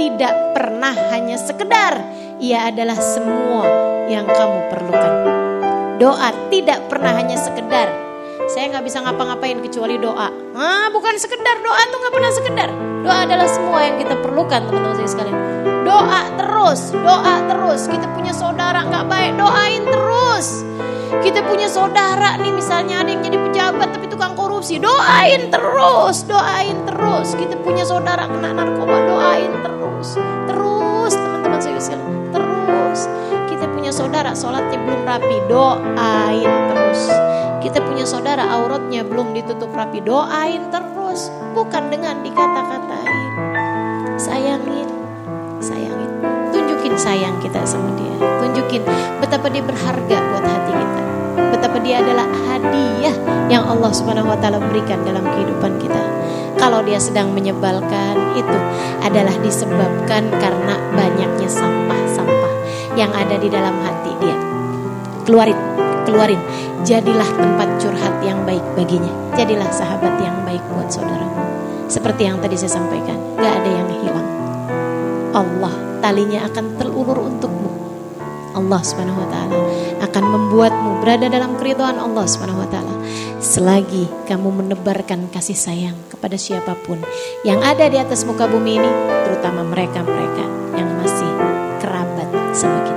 tidak pernah hanya sekedar, ia adalah semua yang kamu perlukan. Doa tidak pernah hanya sekedar. Saya nggak bisa ngapa-ngapain kecuali doa. Ah, bukan sekedar doa tuh nggak pernah sekedar. Doa adalah semua yang kita perlukan teman-teman saya sekalian. Doa terus, doa terus. Kita punya saudara nggak baik, doain terus. Kita punya saudara nih misalnya ada yang jadi pejabat tapi tukang korupsi, doain terus, doain terus. Kita punya saudara kena narkoba, doain terus, terus teman-teman saya sekalian, terus. Kita punya saudara sholatnya belum rapi, doain terus. Kita punya saudara auratnya belum ditutup rapi, doain terus. Bukan dengan dikata-katain. Sayangin, sayangin. Tunjukin sayang kita sama dia. Tunjukin betapa dia berharga buat hati dia adalah hadiah yang Allah Subhanahu wa taala berikan dalam kehidupan kita. Kalau dia sedang menyebalkan itu adalah disebabkan karena banyaknya sampah-sampah yang ada di dalam hati dia. Keluarin, keluarin. Jadilah tempat curhat yang baik baginya. Jadilah sahabat yang baik buat saudaramu. Seperti yang tadi saya sampaikan, gak ada yang hilang. Allah talinya akan terulur untukmu. Allah Subhanahu wa taala akan membuatmu berada dalam keridhaan Allah Subhanahu wa taala selagi kamu menebarkan kasih sayang kepada siapa pun yang ada di atas muka bumi ini terutama mereka-mereka yang masih kerabat sama.